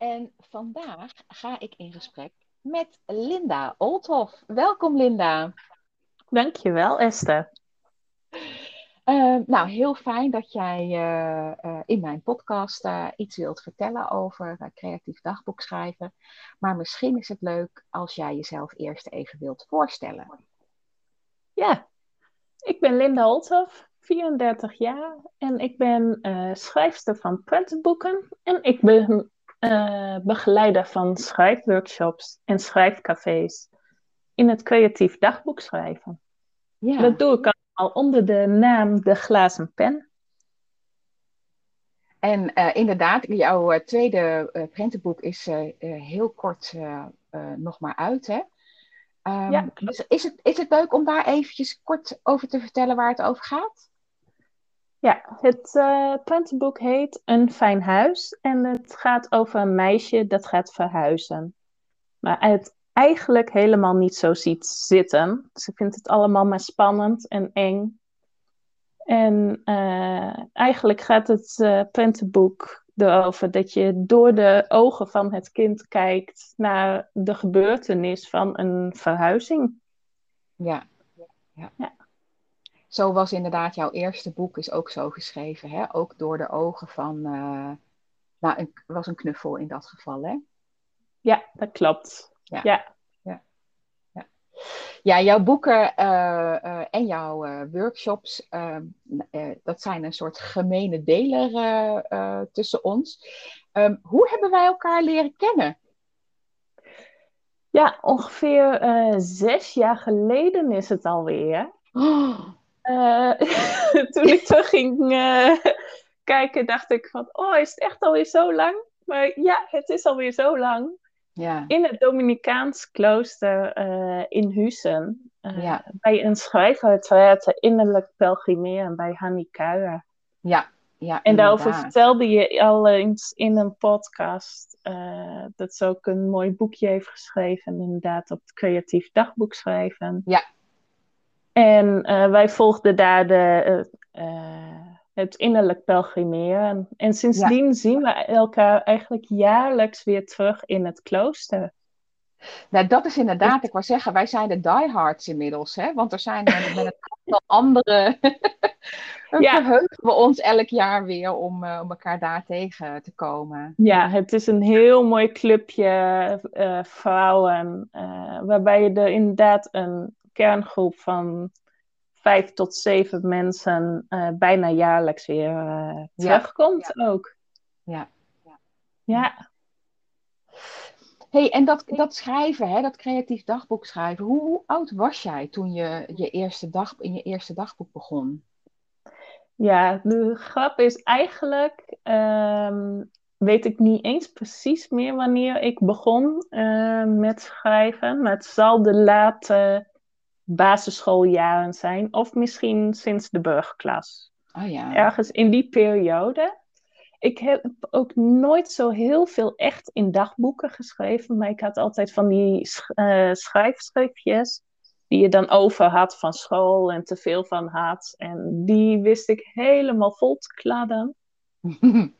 En vandaag ga ik in gesprek met Linda Oldhoff. Welkom Linda. Dankjewel Esther. Uh, nou, heel fijn dat jij uh, uh, in mijn podcast iets wilt vertellen over creatief dagboek schrijven. Maar misschien is het leuk als jij jezelf eerst even wilt voorstellen. Ja, ik ben Linda Olthoff, 34 jaar en ik ben schrijfster van prentenboeken. En ik ben begeleider van schrijfworkshops en schrijfcafés in het creatief dagboek schrijven. Ja. Dat doe ik al onder de naam De Glazen Pen. En uh, inderdaad, jouw uh, tweede uh, prentenboek is heel kort nog maar uit, hè? Um, ja. Dus is het, is het leuk om daar eventjes kort over te vertellen waar het over gaat? Ja, het prentenboek heet Een Fijn Huis en het gaat over een meisje dat gaat verhuizen. Maar het eigenlijk helemaal niet zo ziet zitten. Ze vindt het allemaal maar spannend en eng. En uh, eigenlijk gaat het uh, prentenboek erover dat je door de ogen van het kind kijkt naar de gebeurtenis van een verhuizing. Ja, ja. ja. Zo was inderdaad jouw eerste boek is ook zo geschreven, hè? Ook door de ogen van, uh, nou, een, was een knuffel in dat geval, hè? Ja, dat klopt. Ja. ja. ja. ja jouw boeken uh, uh, en jouw workshops, ehm, dat zijn een soort gemene deler tussen ons. Um, hoe hebben wij elkaar leren kennen? Ja, ongeveer zes jaar geleden is het alweer. Oh. toen ik terug ging kijken, dacht ik van, oh, is het echt alweer zo lang? Maar ja, het is alweer zo lang. Ja. In het Dominicaans klooster uh, in Husen. Ja. Bij een schrijfretraite innerlijk pelgrimeren bij Kuijer. Ja, ja. En daarover vertelde je al eens in een podcast uh, dat ze ook een mooi boekje heeft geschreven, inderdaad, op het creatief dagboek schrijven. Ja. En wij volgden daar de het innerlijk pelgrimeren. En sindsdien zien we elkaar eigenlijk jaarlijks weer terug in het klooster. Nou, dat is inderdaad, ik wou zeggen, wij zijn de diehards inmiddels, hè? Want er zijn met een aantal andere. ja. verheugen we ons elk jaar weer om, uh, om elkaar daar tegen te komen. Ja, het is een heel mooi clubje uh, vrouwen, uh, waarbij je er inderdaad een kerngroep van vijf tot zeven mensen uh, bijna jaarlijks weer uh, terugkomt ja. ook. Ja. ja. ja. hey, en dat, dat schrijven, hè, dat creatief dagboek schrijven, hoe, hoe, oud was jij toen je, je eerste dag, in je eerste dagboek begon? Ja, de grap is eigenlijk, um, weet ik niet eens precies meer wanneer ik begon uh, met schrijven. Maar het zal de late basisschooljaren zijn, of misschien sinds de burgerklas. Oh ja. Ergens in die periode. Ik heb ook nooit zo heel veel echt in dagboeken geschreven, maar ik had altijd van die uh, schrijfschriftjes die je dan over had van school en te veel van had. En die wist ik helemaal vol te kladden.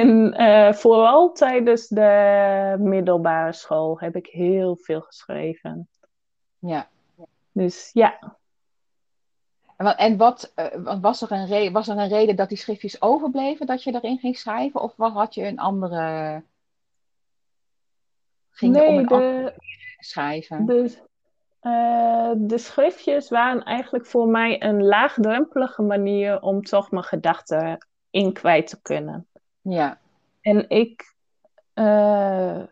en uh, vooral tijdens de middelbare school heb ik heel veel geschreven. Ja. Dus ja. En wat, uh, was, er een reden, was er een reden dat die schriftjes overbleven, dat je erin ging schrijven? Of had je een andere. Ging nee, om een de, andere schrijven? De, uh, de schriftjes waren eigenlijk voor mij een laagdrempelige manier om toch mijn gedachten in kwijt te kunnen. Ja. En ik. Uh,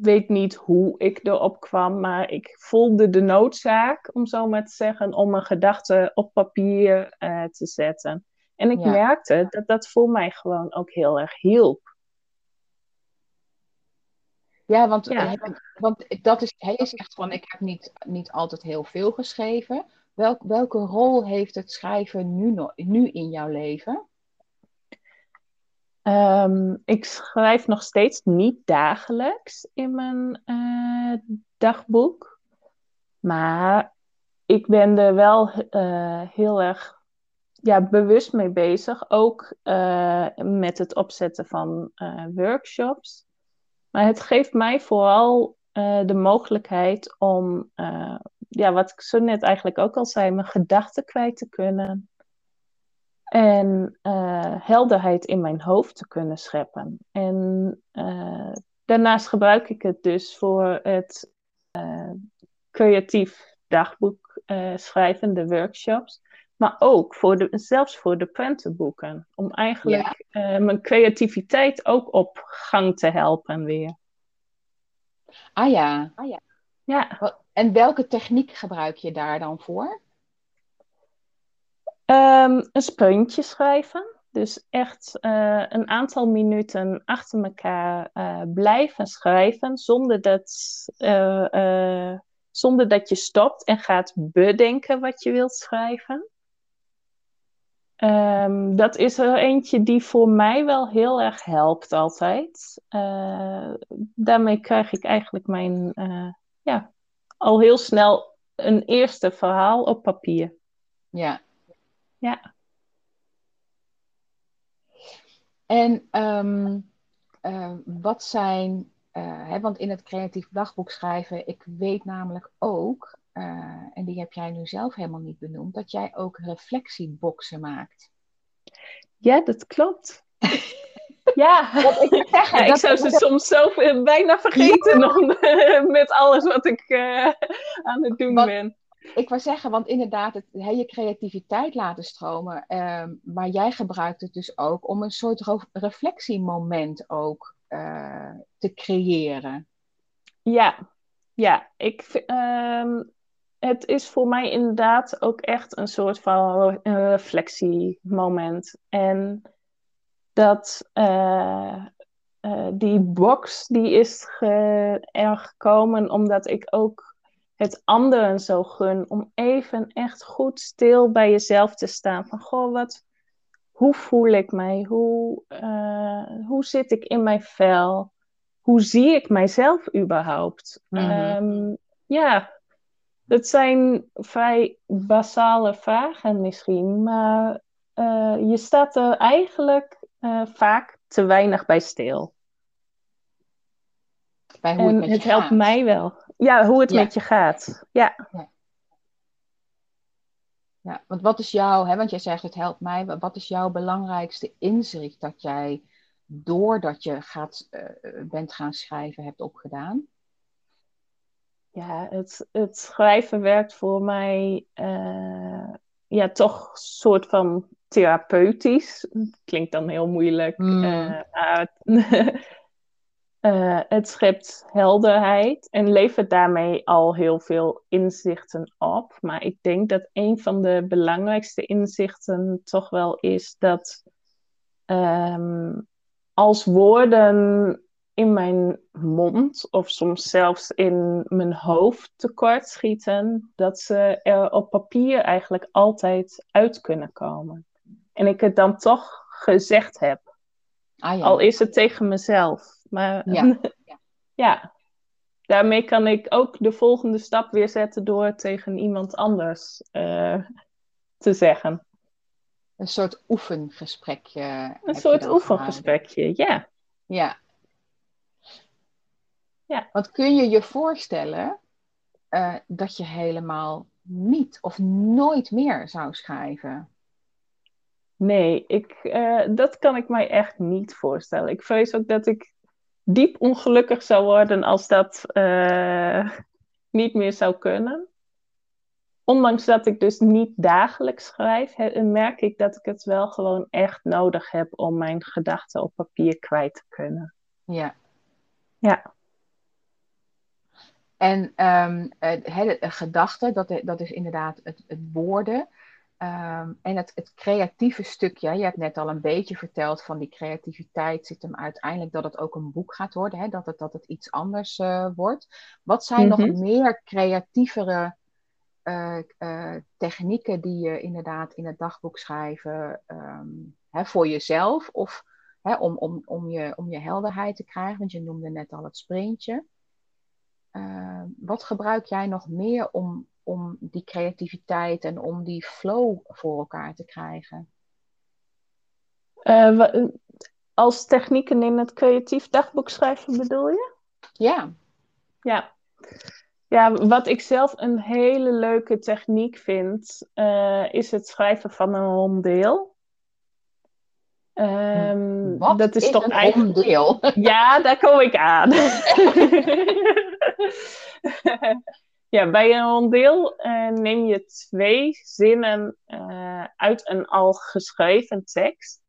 weet niet hoe ik erop kwam, maar ik voelde de noodzaak, om zo maar te zeggen, om mijn gedachten op papier uh, te zetten. En ik merkte dat dat voor mij gewoon ook heel erg hielp. Ja, want, ja. want dat is, hij is echt van, ik heb niet, niet altijd heel veel geschreven. Welk, welke rol heeft het schrijven nu, nu in jouw leven? Um, ik schrijf nog steeds niet dagelijks in mijn uh, dagboek. Maar ik ben er wel uh, heel erg ja, bewust mee bezig. Ook uh, met het opzetten van workshops. Maar het geeft mij vooral de mogelijkheid om, ja, wat ik zo net eigenlijk ook al zei, mijn gedachten kwijt te kunnen. En uh, helderheid in mijn hoofd te kunnen scheppen. En daarnaast gebruik ik het dus voor het creatief dagboek schrijven, de workshops. Maar ook voor de, zelfs voor de prentenboeken. Om eigenlijk mijn creativiteit ook op gang te helpen weer. Ah ja. Ah, ja. ja. En welke techniek gebruik je daar dan voor? Um, een spuntje schrijven. Dus echt uh, een aantal minuten achter elkaar uh, blijven schrijven zonder dat, uh, zonder dat je stopt en gaat bedenken wat je wilt schrijven. Um, dat is er eentje die voor mij wel heel erg helpt altijd. Daarmee krijg ik eigenlijk mijn, ja, al heel snel een eerste verhaal op papier. Ja. Ja. En um, uh, wat zijn, hè, want in het creatief dagboek schrijven, ik weet namelijk ook uh, en die heb jij nu zelf helemaal niet benoemd, dat jij ook reflectieboxen maakt. Ja, dat klopt. ja, ik, zeggen, ja, ik zou ze soms zo bijna vergeten ja. met alles wat ik uh, aan het doen ben. Ik wou zeggen, want inderdaad, het, he, je creativiteit laten stromen, uh, maar jij gebruikt het dus ook om een soort reflectiemoment ook uh, te creëren. Ja, ja, ik, um, het is voor mij inderdaad ook echt een soort van reflectiemoment. En dat uh, uh, die box die is er gekomen omdat ik ook het anderen zo gun om even echt goed stil bij jezelf te staan. Van goh, wat, hoe voel ik mij? Hoe, uh, hoe zit ik in mijn vel? Hoe zie ik mijzelf überhaupt? Mm -hmm. um, ja, het zijn vrij basale vragen misschien, maar uh, je staat er eigenlijk uh, vaak te weinig bij stil. Bij hoe en het, het helpt mij wel. Ja, hoe het Ja. met je gaat. Ja. Ja, want wat is jouw, hè, want jij zegt het helpt mij, wat is jouw belangrijkste inzicht dat jij doordat je gaat, eh, bent gaan schrijven hebt opgedaan? Ja, het, het schrijven werkt voor mij eh, ja, toch een soort van therapeutisch. Klinkt dan heel moeilijk. Hmm. eh, eh, het schept helderheid en levert daarmee al heel veel inzichten op. Maar ik denk dat een van de belangrijkste inzichten toch wel is dat ehm, als woorden in mijn mond of soms zelfs in mijn hoofd tekort schieten, dat ze er op papier eigenlijk altijd uit kunnen komen. En ik het dan toch gezegd heb. Ah ja. Al is het tegen mezelf. Maar Ja. ja, daarmee kan ik ook de volgende stap weer zetten door het tegen iemand anders eh, te zeggen. Een soort oefengesprekje. Een soort oefengesprekje, ja. Ja. Ja. Want kun je je voorstellen eh, dat je helemaal niet of nooit meer zou schrijven? Nee, ik, eh, dat kan ik mij echt niet voorstellen. Ik vrees ook dat ik diep ongelukkig zou worden als dat eh, niet meer zou kunnen. Ondanks dat ik dus niet dagelijks schrijf, he- merk ik dat ik het wel gewoon echt nodig heb om mijn gedachten op papier kwijt te kunnen. Ja. Ja, En het, de gedachte, dat, dat is inderdaad het, het woorden. Ehm, en het, het creatieve stukje, je hebt net al een beetje verteld van die creativiteit zit hem uiteindelijk dat het ook een boek gaat worden, hè? Dat, het, dat het iets anders eh, wordt. Wat zijn nog Mhm. meer creatievere eh, eh, technieken die je inderdaad in het dagboek schrijven ehm, hè, voor jezelf of hè, om, om, om, je, om je helderheid te krijgen? Want je noemde net al het sprintje. Eh, wat gebruik jij nog meer om, om die creativiteit en om die flow voor elkaar te krijgen? Eh, als technieken in het creatief dagboek schrijven bedoel je? Ja. Ja. Ja, wat ik zelf een hele leuke techniek vind, uh, is het schrijven van een rondeel. Um, wat dat is, is toch een eigenlijk... rondeel? Ja, daar kom ik aan. ja, bij een rondeel uh, neem je twee zinnen uh, uit een al geschreven tekst.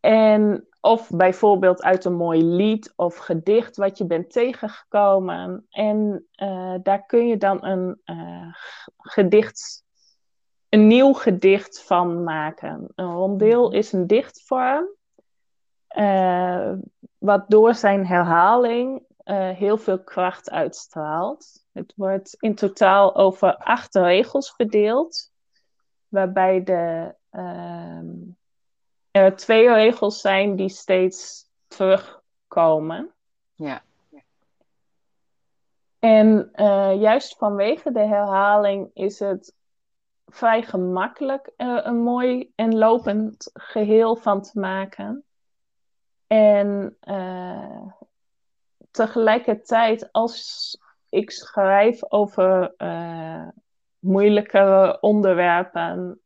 En of bijvoorbeeld uit een mooi lied of gedicht wat je bent tegengekomen. En uh, daar kun je dan een gedicht, een nieuw gedicht van maken. Een rondeel mhm. is een dichtvorm, wat door zijn herhaling heel veel kracht uitstraalt. Het wordt in totaal over acht regels verdeeld, waarbij de ehm, er twee regels zijn die steeds terugkomen. Ja. En uh, juist vanwege de herhaling is het vrij gemakkelijk uh, een mooi en lopend geheel van te maken. En uh, tegelijkertijd, als ik schrijf over moeilijkere onderwerpen,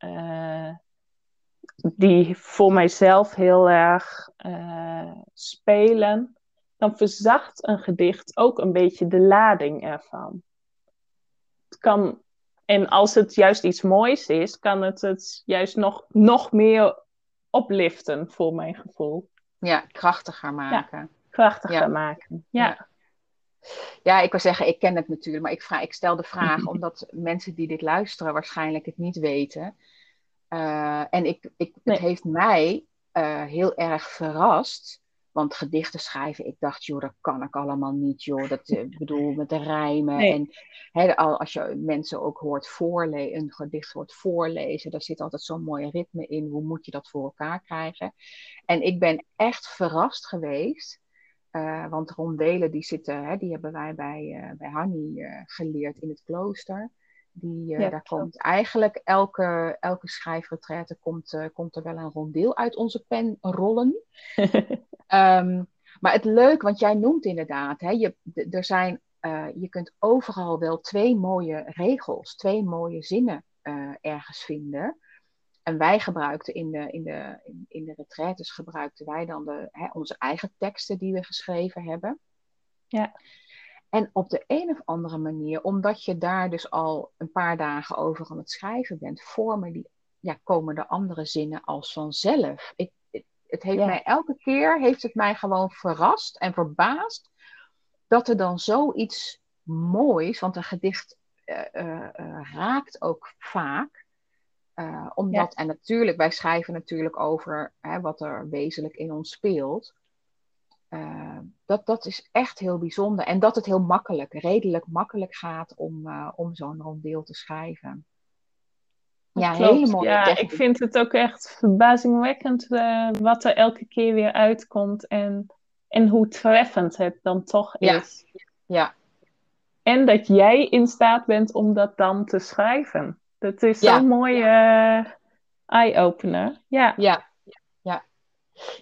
die voor mijzelf heel erg uh, spelen, dan verzacht een gedicht ook een beetje de lading ervan. Het kan, en als het juist iets moois is, kan het het juist nog, nog meer opliften voor mijn gevoel. Ja, krachtiger maken. Ja, krachtiger maken, ja. ja. Ja, ik wil zeggen, ik ken het natuurlijk, maar ik, vraag, ik stel de vraag omdat mensen die dit luisteren waarschijnlijk het niet weten. Uh, en ik, ik, het heeft mij uh, heel erg verrast. Want gedichten schrijven, ik dacht, joh, dat kan ik allemaal niet, joh. Dat eh, ik bedoel, met de rijmen. Nee. En hè, als je mensen ook hoort voorlezen, een gedicht hoort voorlezen, daar zit altijd zo'n mooi ritme in. Hoe moet je dat voor elkaar krijgen? En ik ben echt verrast geweest. Uh, want rondelen, die zitten, hè, die hebben wij bij, uh, bij Hanni geleerd in het klooster. Die, daar komt eigenlijk elke, elke schrijfretraite komt, komt er wel een rondeel uit onze pen rollen. um, maar het leuk, want jij noemt inderdaad, hè, je, er zijn, je kunt overal wel twee mooie regels, twee mooie zinnen ergens vinden. En wij gebruikten in de, in de, in, in de retraites gebruikten wij dan de, hè, onze eigen teksten die we geschreven hebben. Ja. En op de een of andere manier, omdat je daar dus al een paar dagen over aan het schrijven bent, vormen die, ja, komen de andere zinnen als vanzelf. Ik, het, heeft mij elke keer heeft het mij gewoon verrast en verbaasd dat er dan zoiets moois, want een gedicht uh, uh, raakt ook vaak. Omdat, en natuurlijk, wij schrijven natuurlijk over hè, wat er wezenlijk in ons speelt. Uh, dat, dat is echt heel bijzonder. En dat het heel makkelijk, redelijk makkelijk gaat om, uh, om zo'n rondeel te schrijven. ja, helemaal. Ja, ik vind het ook echt verbazingwekkend wat er elke keer weer uitkomt en, en hoe treffend het dan toch is. Ja. ja. En dat jij in staat bent om dat dan te schrijven. Dat is zo'n mooie eye-opener. Ja. ja,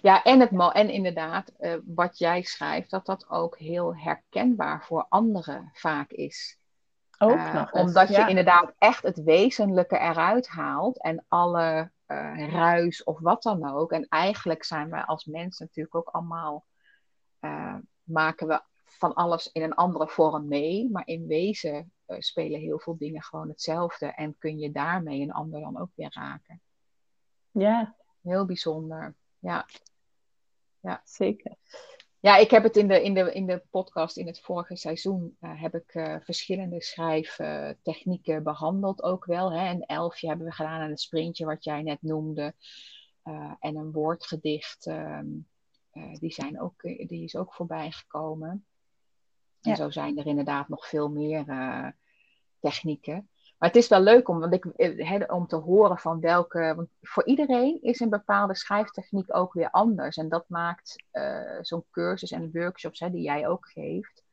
ja, en, het, en inderdaad, uh, wat jij schrijft, dat dat ook heel herkenbaar voor anderen vaak is. Ook uh, nog eens, Omdat je inderdaad echt het wezenlijke eruit haalt en alle ruis of wat dan ook. En eigenlijk zijn we als mensen natuurlijk ook allemaal, maken we van alles in een andere vorm mee. Maar in wezen spelen heel veel dingen gewoon hetzelfde. En kun je daarmee een ander dan ook weer raken. Ja. Heel bijzonder ja. Ja, zeker. Ja, ik heb het in de, in de, in de podcast in het vorige seizoen uh, heb ik uh, verschillende schrijftechnieken behandeld ook wel. Hè. Een elfje hebben we gedaan en een sprintje wat jij net noemde. En een woordgedicht, um, die, zijn ook, die is ook voorbij gekomen. En ja. zo zijn er inderdaad nog veel meer technieken. Maar het is wel leuk om, want ik, he, om te horen van welke. Want voor iedereen is een bepaalde schrijftechniek ook weer anders. En dat maakt uh, zo'n cursus en workshops die jij ook geeft.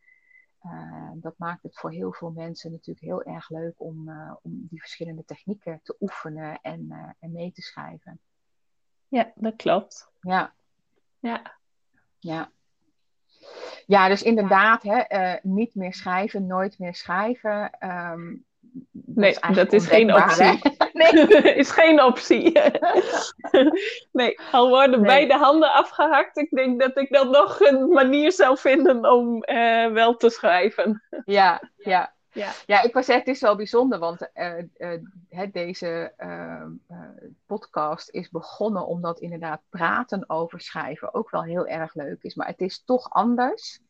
Uh, dat maakt het voor heel veel mensen natuurlijk heel erg leuk om, uh, om die verschillende technieken te oefenen en, en mee te schrijven. Ja, dat klopt. Ja. Ja. Ja. Ja, dus inderdaad, hè, uh, niet meer schrijven, nooit meer schrijven. Um, nee, dat is geen optie. nee, is geen optie. nee, al worden nee. beide handen afgehakt. Ik denk dat ik dan nog een manier zou vinden om uh, wel te schrijven. ja, ja. Ja. ja, ik was echt, het is wel bijzonder, want uh, uh, deze uh, podcast is begonnen omdat inderdaad praten over schrijven ook wel heel erg leuk is. Maar het is toch anders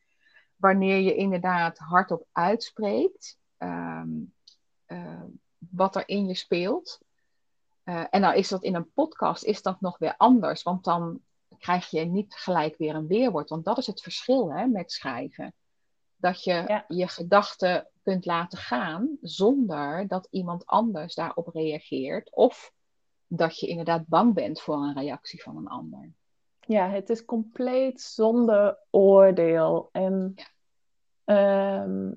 wanneer je inderdaad hardop uitspreekt um, wat er in je speelt. en nou is dat in een podcast is dat nog weer anders, want dan krijg je niet gelijk weer een weerwoord. Want dat is het verschil hè, met schrijven. Dat je ja. je gedachten kunt laten gaan zonder dat iemand anders daarop reageert. Of dat je inderdaad bang bent voor een reactie van een ander. Ja, het is compleet zonder oordeel. En ja. um,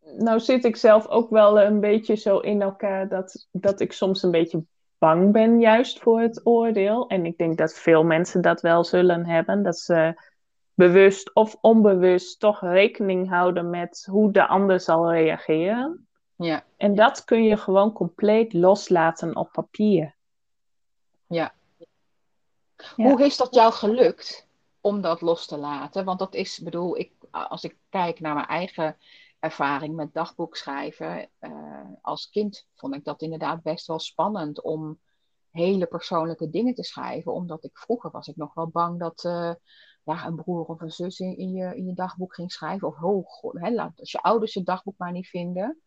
nou zit ik zelf ook wel een beetje zo in elkaar dat, dat ik soms een beetje bang ben juist voor het oordeel. En ik denk dat veel mensen dat wel zullen hebben. Dat ze bewust of onbewust toch rekening houden met hoe de ander zal reageren. Ja. En dat kun je gewoon compleet loslaten op papier. Ja. ja. Hoe is dat jou gelukt om dat los te laten? Want dat is, bedoel, ik, als ik kijk naar mijn eigen ervaring met dagboek schrijven, uh, als kind vond ik dat inderdaad best wel spannend om hele persoonlijke dingen te schrijven, omdat ik vroeger was ik nog wel bang dat, uh, ja, een broer of een zus in, in, je, in je dagboek ging schrijven. Of oh, God, hè, laat als je ouders je dagboek maar niet vinden.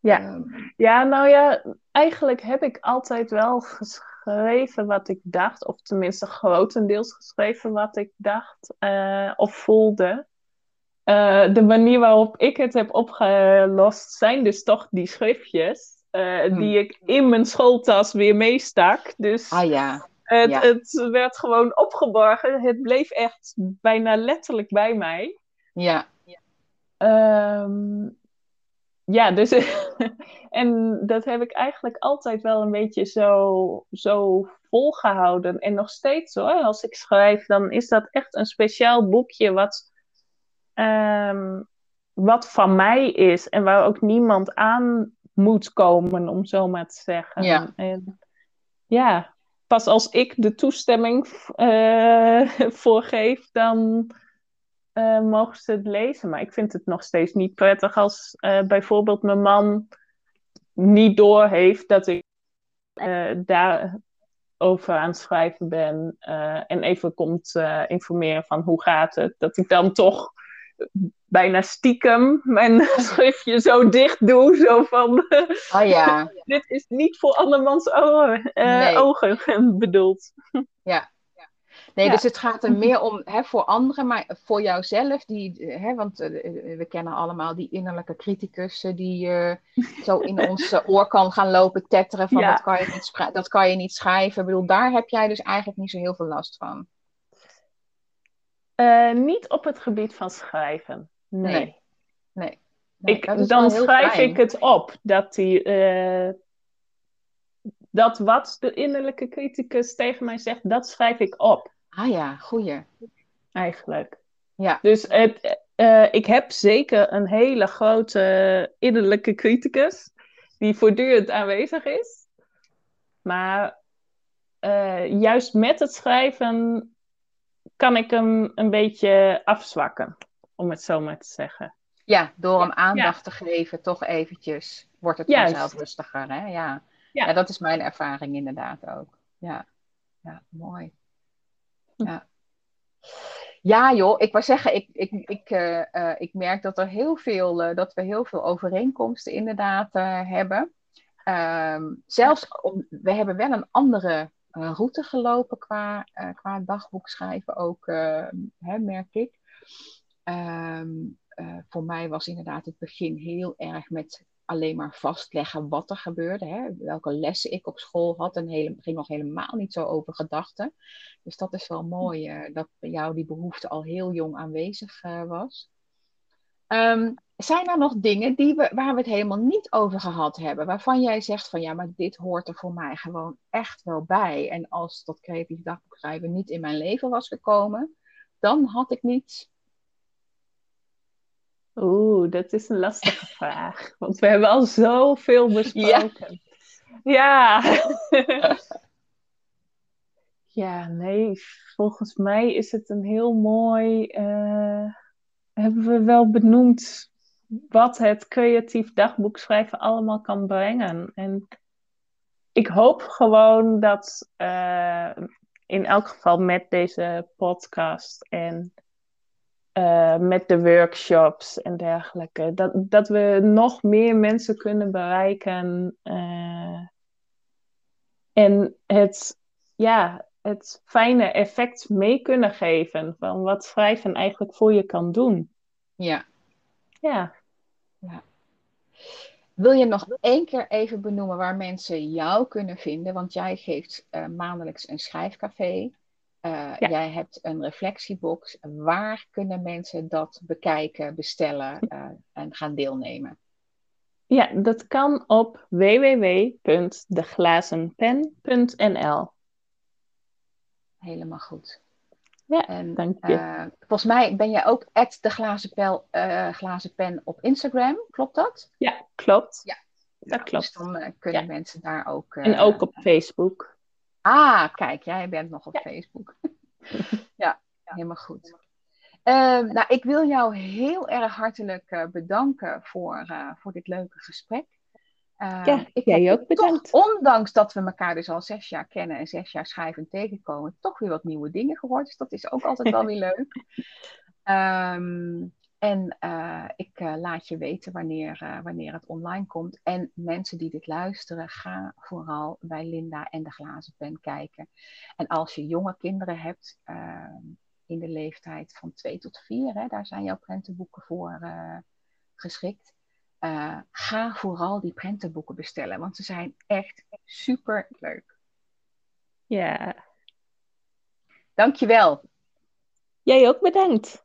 Ja. Um, ja, nou ja, eigenlijk heb ik altijd wel geschreven wat ik dacht. Of tenminste grotendeels geschreven wat ik dacht uh, of voelde. Uh, de manier waarop ik het heb opgelost zijn dus toch die schriftjes. Uh, hmm. Die ik in mijn schooltas weer meestak. Dus ah, ja. Het, ja. het werd gewoon opgeborgen. Het bleef echt bijna letterlijk bij mij. Ja. Um, ja, dus. en dat heb ik eigenlijk altijd wel een beetje zo, zo volgehouden. En nog steeds hoor. Als ik schrijf, dan is dat echt een speciaal boekje wat. Um, wat van mij is en waar ook niemand aan moet komen, om zo maar te zeggen. Ja. En, ja, pas als ik de toestemming uh, voorgeef, dan uh, mogen ze het lezen. Maar ik vind het nog steeds niet prettig als uh, bijvoorbeeld mijn man niet doorheeft dat ik daarover aan het schrijven ben en even komt informeren van hoe gaat het. Dat ik dan toch bijna stiekem mijn schriftje zo dicht doe. Zo van, oh ja. dit is niet voor andermans ogen, uh, nee. ogen bedoeld. Ja. Nee, ja. dus het gaat er meer om hè, voor anderen, maar voor jouzelf. Die, hè, want uh, we kennen allemaal die innerlijke criticus die uh, zo in ons oor kan gaan lopen tetteren van ja. dat, kan je niet dat kan je niet schrijven. Ik bedoel, daar heb jij dus eigenlijk niet zo heel veel last van. Uh, niet op het gebied van schrijven. Nee. Nee. nee. nee ik, dan schrijf fijn. ik het op. Dat, die, uh, dat wat de innerlijke criticus tegen mij zegt, dat schrijf ik op. Ah ja, goeie. Eigenlijk. Ja. Dus het, uh, ik heb zeker een hele grote innerlijke criticus. Die voortdurend aanwezig is. Maar juist met het schrijven kan ik hem een beetje afzwakken, om het zo maar te zeggen. Ja, door hem aandacht ja. te geven, toch eventjes, wordt het Juist. vanzelf rustiger. Hè? Ja. Ja. ja, dat is mijn ervaring inderdaad ook. Ja, ja mooi. Hm. Ja. Ja, joh, ik wou zeggen, ik, ik, ik, uh, uh, ik merk dat, er heel veel, uh, dat we heel veel overeenkomsten inderdaad hebben. Um, zelfs, om, we hebben wel een andere route gelopen qua, uh, qua dagboek schrijven ook, uh, hè, merk ik. Um, voor mij was inderdaad het begin heel erg met alleen maar vastleggen wat er gebeurde. Hè, welke lessen ik op school had. En hele, ging nog helemaal niet zo over gedachten. Dus dat is wel mooi dat bij jou die behoefte al heel jong aanwezig was. Ehm, zijn er nog dingen die we, waar we het helemaal niet over gehad hebben, waarvan jij zegt van ja, maar dit hoort er voor mij gewoon echt wel bij. En als dat creatief dagboekschrijven niet in mijn leven was gekomen, dan had ik niet. Oeh, dat is een lastige vraag. Want we hebben al zoveel besproken. Ja. Ja. ja, nee, volgens mij is het een heel mooi. Uh, hebben we wel benoemd wat het creatief dagboek schrijven allemaal kan brengen. En ik hoop gewoon dat uh, in elk geval met deze podcast en uh, met de workshops en dergelijke, dat, dat we nog meer mensen kunnen bereiken. Uh, en het, ja, het fijne effect mee kunnen geven van wat schrijven eigenlijk voor je kan doen. Ja. Ja. ja. Wil je nog één keer even benoemen waar mensen jou kunnen vinden? Want jij geeft uh, maandelijks een schrijfcafé. Uh, ja. Jij hebt een reflectiebox. Waar kunnen mensen dat bekijken, bestellen uh, en gaan deelnemen? Ja, dat kan op www.deglazenpen.nl. Helemaal goed. Ja, en, dank je. Uh, volgens mij ben jij ook de glazen, pel, glazen pen op Instagram, klopt dat? Ja, klopt. Ja, dat nou, klopt. Dus dan kunnen ja. mensen daar ook... en ook op Facebook. Ah, kijk, jij bent nog op ja. Facebook. ja, helemaal goed. Uh, nou, ik wil jou heel erg hartelijk bedanken voor, voor dit leuke gesprek. Ja, ik jij ook bedankt. Toch, ondanks dat we elkaar dus al zes jaar kennen en zes jaar schrijven tegenkomen, toch weer wat nieuwe dingen gehoord. Dus dat is ook altijd wel weer leuk. Um, en uh, ik uh, laat je weten wanneer, wanneer het online komt. En mensen die dit luisteren, ga vooral bij Linda en de Glazen Pen kijken. En als je jonge kinderen hebt, in de leeftijd van 2 tot 4, hè, daar zijn jouw prentenboeken voor geschikt. Ga vooral die prentenboeken bestellen, want ze zijn echt super leuk. Ja. Dankjewel. Jij ook bedankt.